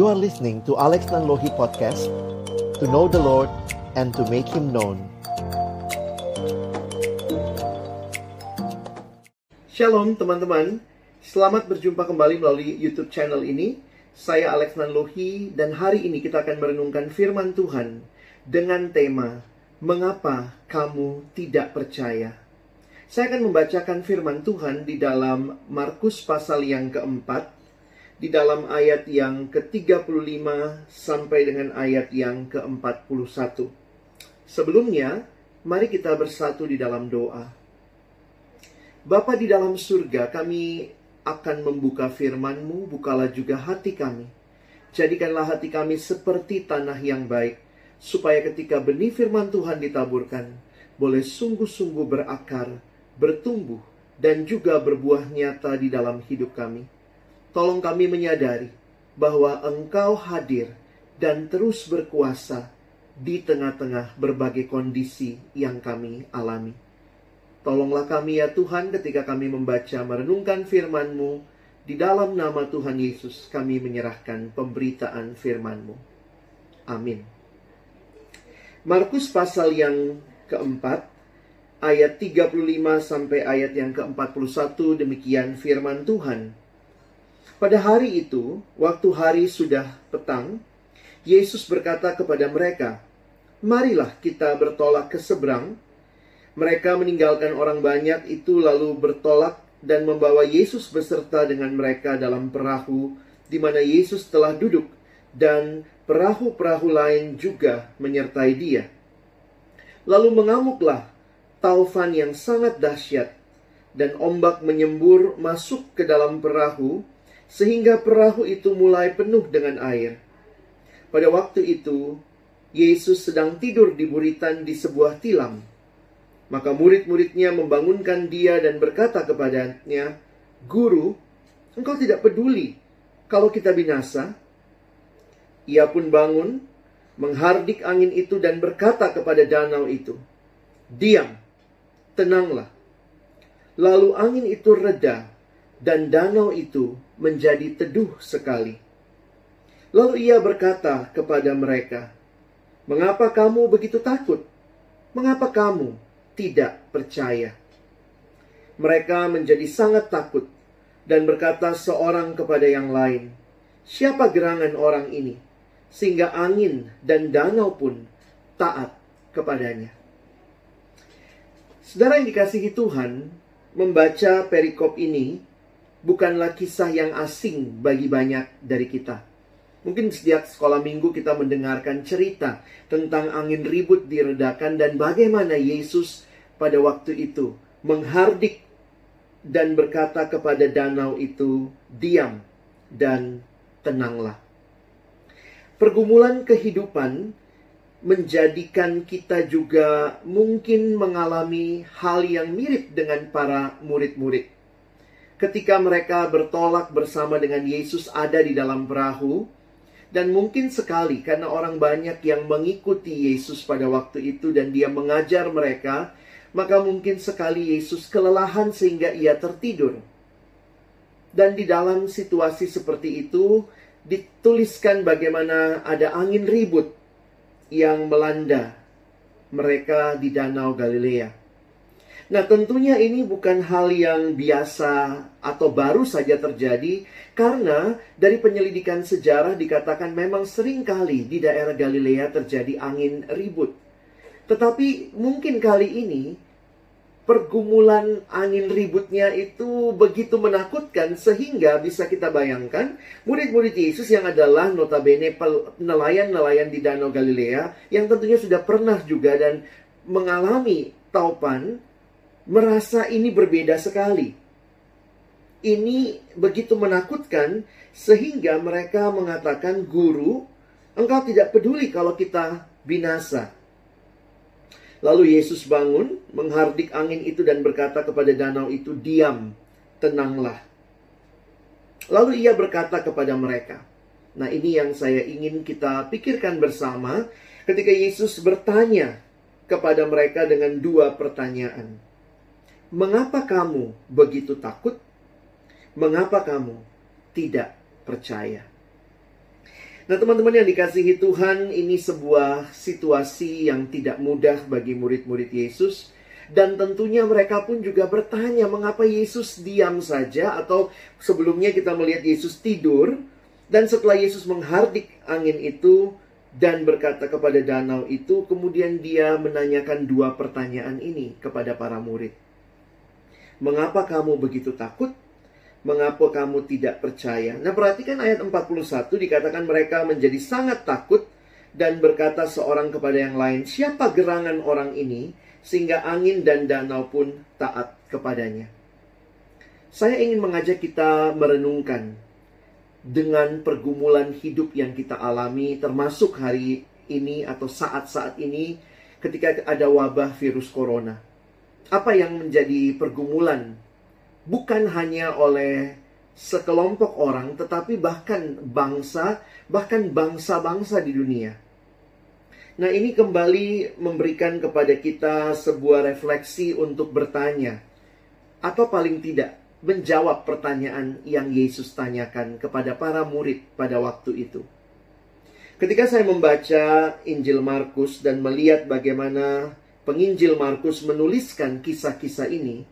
You are listening to Alex Nanlohi Podcast To know the Lord and to make Him known Shalom teman-teman, selamat berjumpa kembali melalui YouTube channel ini. Saya Alex Nanlohi dan hari ini kita akan merenungkan firman Tuhan dengan tema Mengapa kamu tidak percaya? Saya akan membacakan firman Tuhan di dalam Markus pasal yang keempat di dalam ayat yang ke-35 sampai dengan ayat yang ke-41. Sebelumnya, mari kita bersatu di dalam doa. Bapa di dalam surga, kami akan membuka firman-Mu, bukalah juga hati kami. Jadikanlah hati kami seperti tanah yang baik, supaya ketika benih firman Tuhan ditaburkan, boleh sungguh-sungguh berakar, bertumbuh, dan juga berbuah nyata di dalam hidup kami. Tolong kami menyadari bahwa Engkau hadir dan terus berkuasa di tengah-tengah berbagai kondisi yang kami alami. Tolonglah kami ya Tuhan ketika kami membaca merenungkan firman-Mu. Di dalam nama Tuhan Yesus kami menyerahkan pemberitaan firman-Mu. Amin. Markus pasal yang keempat, ayat 35 sampai ayat yang ke-41 demikian firman Tuhan. Pada hari itu, waktu hari sudah petang, Yesus berkata kepada mereka, "Marilah kita bertolak ke seberang." Mereka meninggalkan orang banyak itu lalu bertolak dan membawa Yesus beserta dengan mereka dalam perahu di mana Yesus telah duduk dan perahu-perahu lain juga menyertai dia. Lalu mengamuklah taufan yang sangat dahsyat dan ombak menyembur masuk ke dalam perahu sehingga perahu itu mulai penuh dengan air. Pada waktu itu, Yesus sedang tidur di buritan di sebuah tilam. Maka murid-muridnya membangunkan dia dan berkata kepadanya, Guru, engkau tidak peduli kalau kita binasa? Ia pun bangun, menghardik angin itu dan berkata kepada danau itu, Diam, tenanglah. Lalu angin itu reda dan danau itu menjadi teduh sekali. Lalu ia berkata kepada mereka, "Mengapa kamu begitu takut? Mengapa kamu tidak percaya?" Mereka menjadi sangat takut dan berkata seorang kepada yang lain, "Siapa gerangan orang ini sehingga angin dan danau pun taat kepadanya?" Saudara yang dikasihi Tuhan, membaca perikop ini bukanlah kisah yang asing bagi banyak dari kita. Mungkin setiap sekolah minggu kita mendengarkan cerita tentang angin ribut diredakan dan bagaimana Yesus pada waktu itu menghardik dan berkata kepada danau itu, "Diam dan tenanglah." Pergumulan kehidupan menjadikan kita juga mungkin mengalami hal yang mirip dengan para murid-murid ketika mereka bertolak bersama dengan Yesus ada di dalam perahu dan mungkin sekali karena orang banyak yang mengikuti Yesus pada waktu itu dan dia mengajar mereka, maka mungkin sekali Yesus kelelahan sehingga ia tertidur. Dan di dalam situasi seperti itu dituliskan bagaimana ada angin ribut yang melanda mereka di Danau Galilea. Nah, tentunya ini bukan hal yang biasa atau baru saja terjadi karena dari penyelidikan sejarah dikatakan memang sering kali di daerah Galilea terjadi angin ribut. Tetapi mungkin kali ini pergumulan angin ributnya itu begitu menakutkan sehingga bisa kita bayangkan murid-murid Yesus yang adalah notabene nelayan-nelayan di Danau Galilea yang tentunya sudah pernah juga dan mengalami taupan merasa ini berbeda sekali. Ini begitu menakutkan sehingga mereka mengatakan, "Guru, engkau tidak peduli kalau kita binasa." Lalu Yesus bangun, menghardik angin itu dan berkata kepada danau itu, "Diam, tenanglah." Lalu ia berkata kepada mereka, Nah, ini yang saya ingin kita pikirkan bersama ketika Yesus bertanya kepada mereka dengan dua pertanyaan. Mengapa kamu begitu takut? Mengapa kamu tidak percaya? Nah, teman-teman yang dikasihi Tuhan, ini sebuah situasi yang tidak mudah bagi murid-murid Yesus. Dan tentunya mereka pun juga bertanya mengapa Yesus diam saja atau sebelumnya kita melihat Yesus tidur dan setelah Yesus menghardik angin itu dan berkata kepada danau itu kemudian dia menanyakan dua pertanyaan ini kepada para murid. Mengapa kamu begitu takut? Mengapa kamu tidak percaya? Nah perhatikan ayat 41 dikatakan mereka menjadi sangat takut dan berkata seorang kepada yang lain, siapa gerangan orang ini sehingga angin dan danau pun taat kepadanya. Saya ingin mengajak kita merenungkan dengan pergumulan hidup yang kita alami termasuk hari ini atau saat-saat ini ketika ada wabah virus corona. Apa yang menjadi pergumulan bukan hanya oleh sekelompok orang, tetapi bahkan bangsa, bahkan bangsa-bangsa di dunia. Nah, ini kembali memberikan kepada kita sebuah refleksi untuk bertanya, atau paling tidak menjawab pertanyaan yang Yesus tanyakan kepada para murid pada waktu itu. Ketika saya membaca Injil Markus dan melihat bagaimana penginjil Markus menuliskan kisah-kisah ini,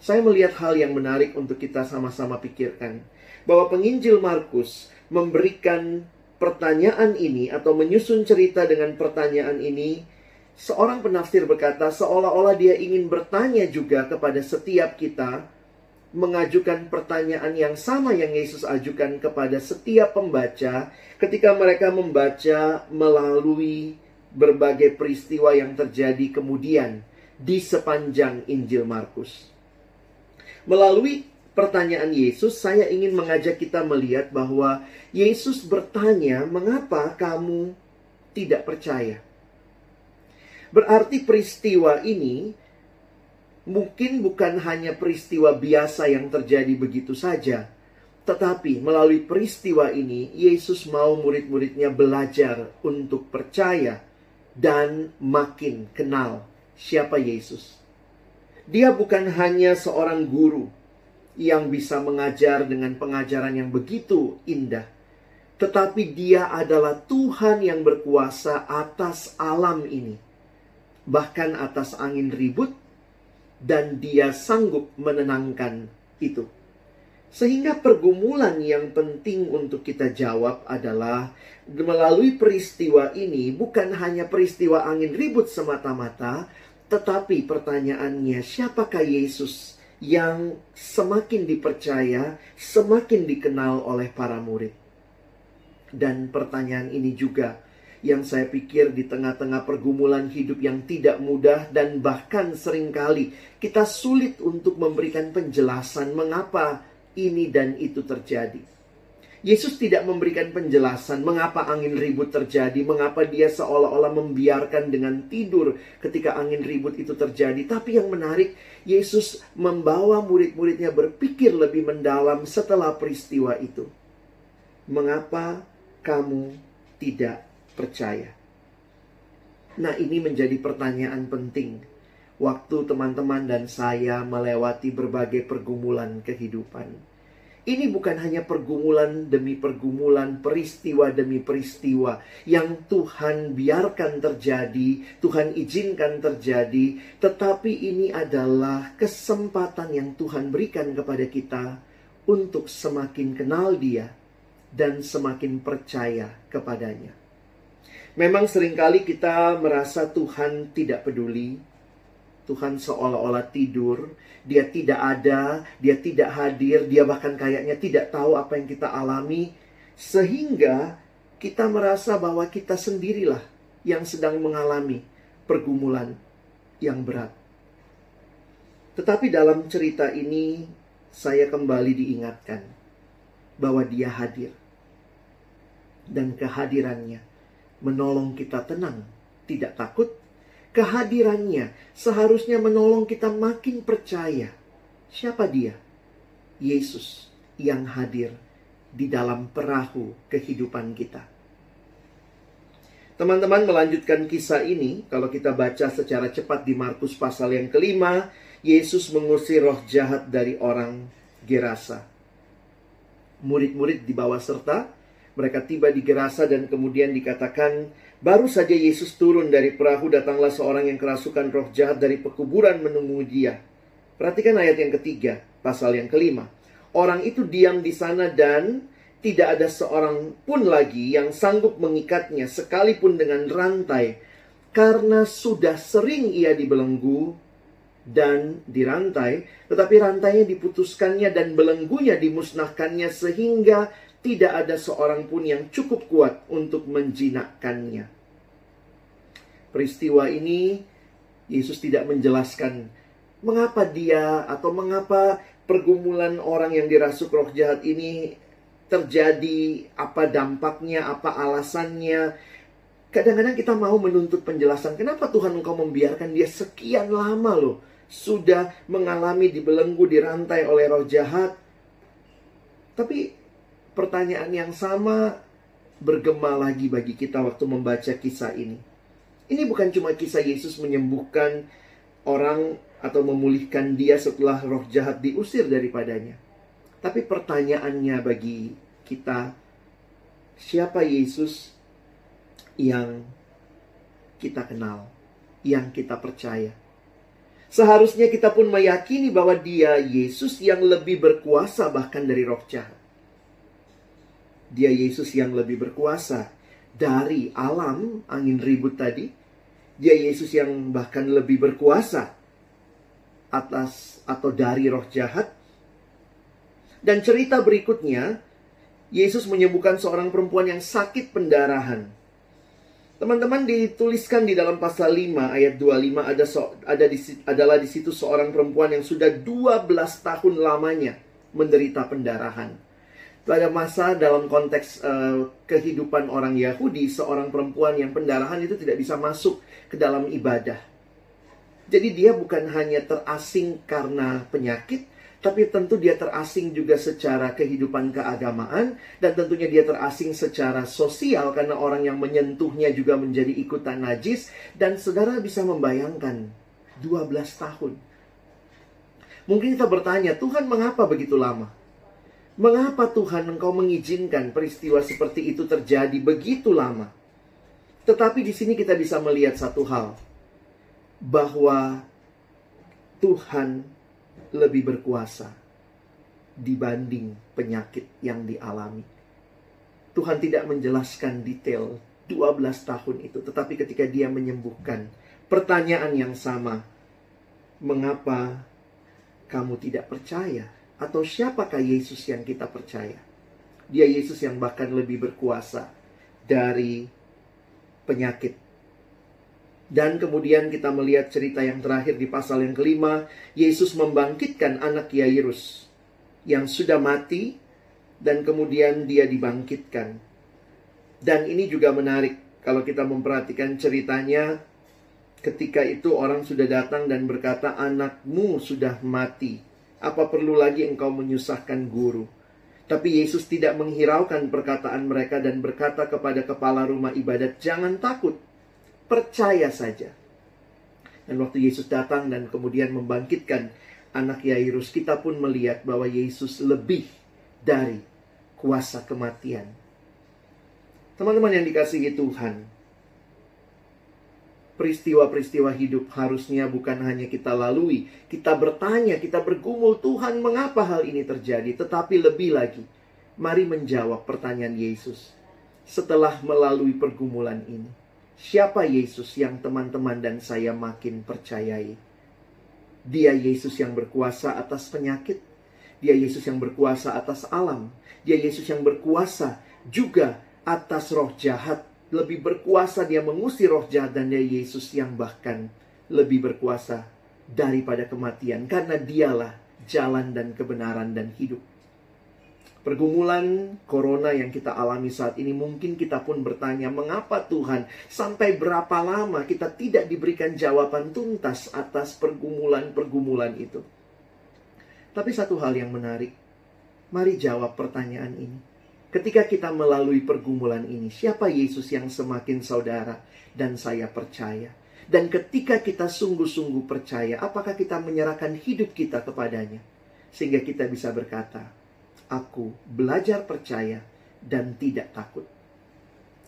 saya melihat hal yang menarik untuk kita sama-sama pikirkan. Bahwa penginjil Markus memberikan pertanyaan ini atau menyusun cerita dengan pertanyaan ini, seorang penafsir berkata seolah-olah dia ingin bertanya juga kepada setiap kita, mengajukan pertanyaan yang sama yang Yesus ajukan kepada setiap pembaca ketika mereka membaca melalui berbagai peristiwa yang terjadi kemudian di sepanjang Injil Markus. Melalui pertanyaan Yesus, saya ingin mengajak kita melihat bahwa Yesus bertanya, "Mengapa kamu tidak percaya?" Berarti peristiwa ini mungkin bukan hanya peristiwa biasa yang terjadi begitu saja, tetapi melalui peristiwa ini Yesus mau murid-muridnya belajar untuk percaya dan makin kenal siapa Yesus. Dia bukan hanya seorang guru yang bisa mengajar dengan pengajaran yang begitu indah, tetapi dia adalah Tuhan yang berkuasa atas alam ini, bahkan atas angin ribut, dan dia sanggup menenangkan itu. Sehingga pergumulan yang penting untuk kita jawab adalah melalui peristiwa ini bukan hanya peristiwa angin ribut semata-mata, tetapi pertanyaannya, siapakah Yesus yang semakin dipercaya, semakin dikenal oleh para murid? Dan pertanyaan ini juga yang saya pikir di tengah-tengah pergumulan hidup yang tidak mudah dan bahkan sering kali kita sulit untuk memberikan penjelasan mengapa ini dan itu terjadi. Yesus tidak memberikan penjelasan mengapa angin ribut terjadi, mengapa dia seolah-olah membiarkan dengan tidur ketika angin ribut itu terjadi. Tapi yang menarik, Yesus membawa murid-muridnya berpikir lebih mendalam setelah peristiwa itu. Mengapa kamu tidak percaya? Nah, ini menjadi pertanyaan penting waktu teman-teman dan saya melewati berbagai pergumulan kehidupan ini bukan hanya pergumulan demi pergumulan, peristiwa demi peristiwa yang Tuhan biarkan terjadi, Tuhan izinkan terjadi, tetapi ini adalah kesempatan yang Tuhan berikan kepada kita untuk semakin kenal Dia dan semakin percaya kepadanya. Memang sering kali kita merasa Tuhan tidak peduli, Tuhan seolah-olah tidur, dia tidak ada, dia tidak hadir, dia bahkan kayaknya tidak tahu apa yang kita alami, sehingga kita merasa bahwa kita sendirilah yang sedang mengalami pergumulan yang berat. Tetapi dalam cerita ini, saya kembali diingatkan bahwa Dia hadir, dan kehadirannya menolong kita tenang, tidak takut, Kehadirannya seharusnya menolong kita makin percaya. Siapa dia? Yesus yang hadir di dalam perahu kehidupan kita. Teman-teman melanjutkan kisah ini, kalau kita baca secara cepat di Markus pasal yang kelima, Yesus mengusir roh jahat dari orang Gerasa. Murid-murid dibawa serta, Mereka tiba di Gerasa dan kemudian dikatakan, baru saja Yesus turun dari perahu, datanglah seorang yang kerasukan roh jahat dari pekuburan menemui dia. Perhatikan ayat yang ketiga, pasal yang kelima. Orang itu diam di sana dan tidak ada seorang pun lagi yang sanggup mengikatnya sekalipun dengan rantai karena sudah sering ia dibelenggu dan dirantai, tetapi rantainya diputuskannya dan belenggunya dimusnahkannya sehingga tidak ada seorang pun yang cukup kuat untuk menjinakkannya. Peristiwa ini Yesus tidak menjelaskan mengapa dia atau mengapa pergumulan orang yang dirasuk roh jahat ini terjadi, apa dampaknya, apa alasannya. Kadang-kadang kita mau menuntut penjelasan, kenapa Tuhan engkau membiarkan dia sekian lama loh sudah mengalami dibelenggu, dirantai oleh roh jahat. Tapi pertanyaan yang sama bergema lagi bagi kita waktu membaca kisah ini. Ini bukan cuma kisah Yesus menyembuhkan orang atau memulihkan dia setelah roh jahat diusir daripadanya. Tapi pertanyaannya bagi kita, siapa Yesus yang kita kenal, yang kita percaya? Seharusnya kita pun meyakini bahwa dia Yesus yang lebih berkuasa bahkan dari roh jahat. Dia Yesus yang lebih berkuasa dari alam angin ribut tadi. Dia Yesus yang bahkan lebih berkuasa atas atau dari roh jahat. Dan cerita berikutnya, Yesus menyembuhkan seorang perempuan yang sakit pendarahan. Teman-teman dituliskan di dalam pasal 5 ayat 25 ada so, ada di, adalah di situ seorang perempuan yang sudah 12 tahun lamanya menderita pendarahan. Pada masa dalam konteks uh, kehidupan orang Yahudi, seorang perempuan yang pendarahan itu tidak bisa masuk ke dalam ibadah. Jadi dia bukan hanya terasing karena penyakit, tapi tentu dia terasing juga secara kehidupan keagamaan dan tentunya dia terasing secara sosial karena orang yang menyentuhnya juga menjadi ikutan najis dan saudara bisa membayangkan 12 tahun. Mungkin kita bertanya, Tuhan mengapa begitu lama? Mengapa Tuhan engkau mengizinkan peristiwa seperti itu terjadi begitu lama? Tetapi di sini kita bisa melihat satu hal bahwa Tuhan lebih berkuasa dibanding penyakit yang dialami. Tuhan tidak menjelaskan detail 12 tahun itu, tetapi ketika dia menyembuhkan, pertanyaan yang sama, mengapa kamu tidak percaya? Atau siapakah Yesus yang kita percaya? Dia Yesus yang bahkan lebih berkuasa dari penyakit dan kemudian kita melihat cerita yang terakhir di pasal yang kelima, Yesus membangkitkan anak Yairus yang sudah mati dan kemudian dia dibangkitkan. Dan ini juga menarik kalau kita memperhatikan ceritanya ketika itu orang sudah datang dan berkata anakmu sudah mati. Apa perlu lagi engkau menyusahkan guru? Tapi Yesus tidak menghiraukan perkataan mereka dan berkata kepada kepala rumah ibadat, "Jangan takut, percaya saja. Dan waktu Yesus datang dan kemudian membangkitkan anak Yairus, kita pun melihat bahwa Yesus lebih dari kuasa kematian. Teman-teman yang dikasihi Tuhan, peristiwa-peristiwa hidup harusnya bukan hanya kita lalui, kita bertanya, kita bergumul, Tuhan mengapa hal ini terjadi? Tetapi lebih lagi, mari menjawab pertanyaan Yesus setelah melalui pergumulan ini. Siapa Yesus yang teman-teman dan saya makin percayai? Dia Yesus yang berkuasa atas penyakit. Dia Yesus yang berkuasa atas alam. Dia Yesus yang berkuasa juga atas roh jahat. Lebih berkuasa dia mengusir roh jahat dan dia Yesus yang bahkan lebih berkuasa daripada kematian. Karena dialah jalan dan kebenaran dan hidup. Pergumulan corona yang kita alami saat ini mungkin kita pun bertanya, mengapa Tuhan sampai berapa lama kita tidak diberikan jawaban tuntas atas pergumulan-pergumulan itu? Tapi satu hal yang menarik, mari jawab pertanyaan ini. Ketika kita melalui pergumulan ini, siapa Yesus yang semakin saudara dan saya percaya? Dan ketika kita sungguh-sungguh percaya, apakah kita menyerahkan hidup kita kepadanya? Sehingga kita bisa berkata, aku belajar percaya dan tidak takut.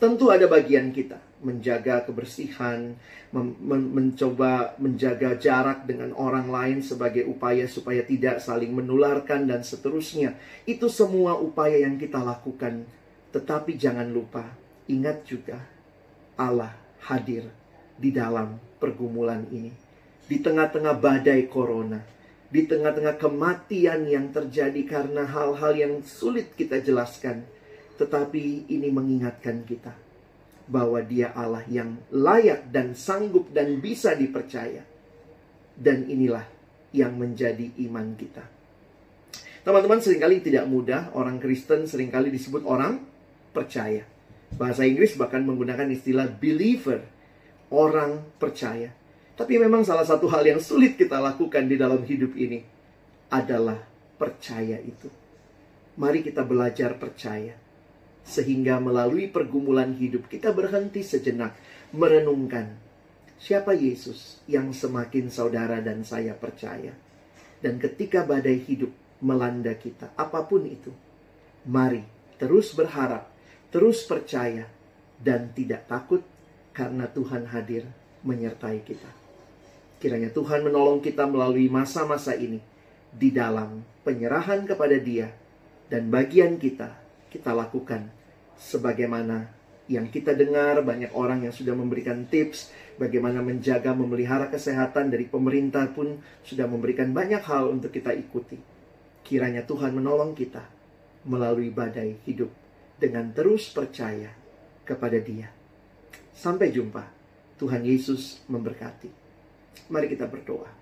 Tentu ada bagian kita menjaga kebersihan, men mencoba menjaga jarak dengan orang lain sebagai upaya supaya tidak saling menularkan dan seterusnya. Itu semua upaya yang kita lakukan. Tetapi jangan lupa, ingat juga Allah hadir di dalam pergumulan ini. Di tengah-tengah badai corona, di tengah-tengah kematian yang terjadi karena hal-hal yang sulit kita jelaskan tetapi ini mengingatkan kita bahwa Dia Allah yang layak dan sanggup dan bisa dipercaya. Dan inilah yang menjadi iman kita. Teman-teman sering kali tidak mudah, orang Kristen sering kali disebut orang percaya. Bahasa Inggris bahkan menggunakan istilah believer, orang percaya. Tapi memang salah satu hal yang sulit kita lakukan di dalam hidup ini adalah percaya itu. Mari kita belajar percaya sehingga melalui pergumulan hidup kita berhenti sejenak merenungkan siapa Yesus yang semakin saudara dan saya percaya. Dan ketika badai hidup melanda kita, apa pun itu, mari terus berharap, terus percaya, dan tidak takut karena Tuhan hadir menyertai kita. Kiranya Tuhan menolong kita melalui masa-masa ini di dalam penyerahan kepada Dia dan bagian kita kita lakukan sebagaimana yang kita dengar banyak orang yang sudah memberikan tips bagaimana menjaga memelihara kesehatan dari pemerintah pun sudah memberikan banyak hal untuk kita ikuti. Kiranya Tuhan menolong kita melalui badai hidup dengan terus percaya kepada Dia. Sampai jumpa. Tuhan Yesus memberkati. Mari kita berdoa.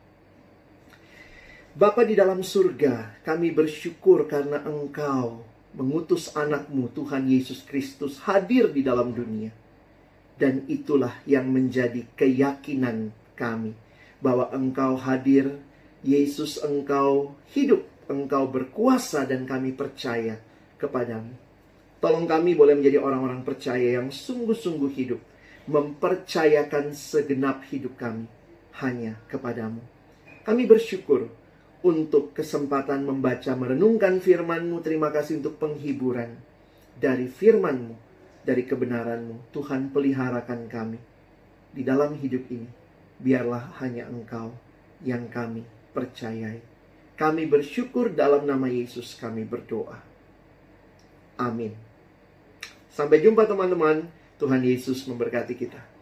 Bapa di dalam surga, kami bersyukur karena Engkau mengutus anakmu Tuhan Yesus Kristus hadir di dalam dunia. Dan itulah yang menjadi keyakinan kami. Bahwa engkau hadir, Yesus engkau hidup, engkau berkuasa dan kami percaya kepadamu. Tolong kami boleh menjadi orang-orang percaya yang sungguh-sungguh hidup. Mempercayakan segenap hidup kami hanya kepadamu. Kami bersyukur untuk kesempatan membaca merenungkan firman-Mu. Terima kasih untuk penghiburan dari firman-Mu, dari kebenaran-Mu. Tuhan peliharakan kami di dalam hidup ini. Biarlah hanya Engkau yang kami percayai. Kami bersyukur dalam nama Yesus kami berdoa. Amin. Sampai jumpa teman-teman. Tuhan Yesus memberkati kita.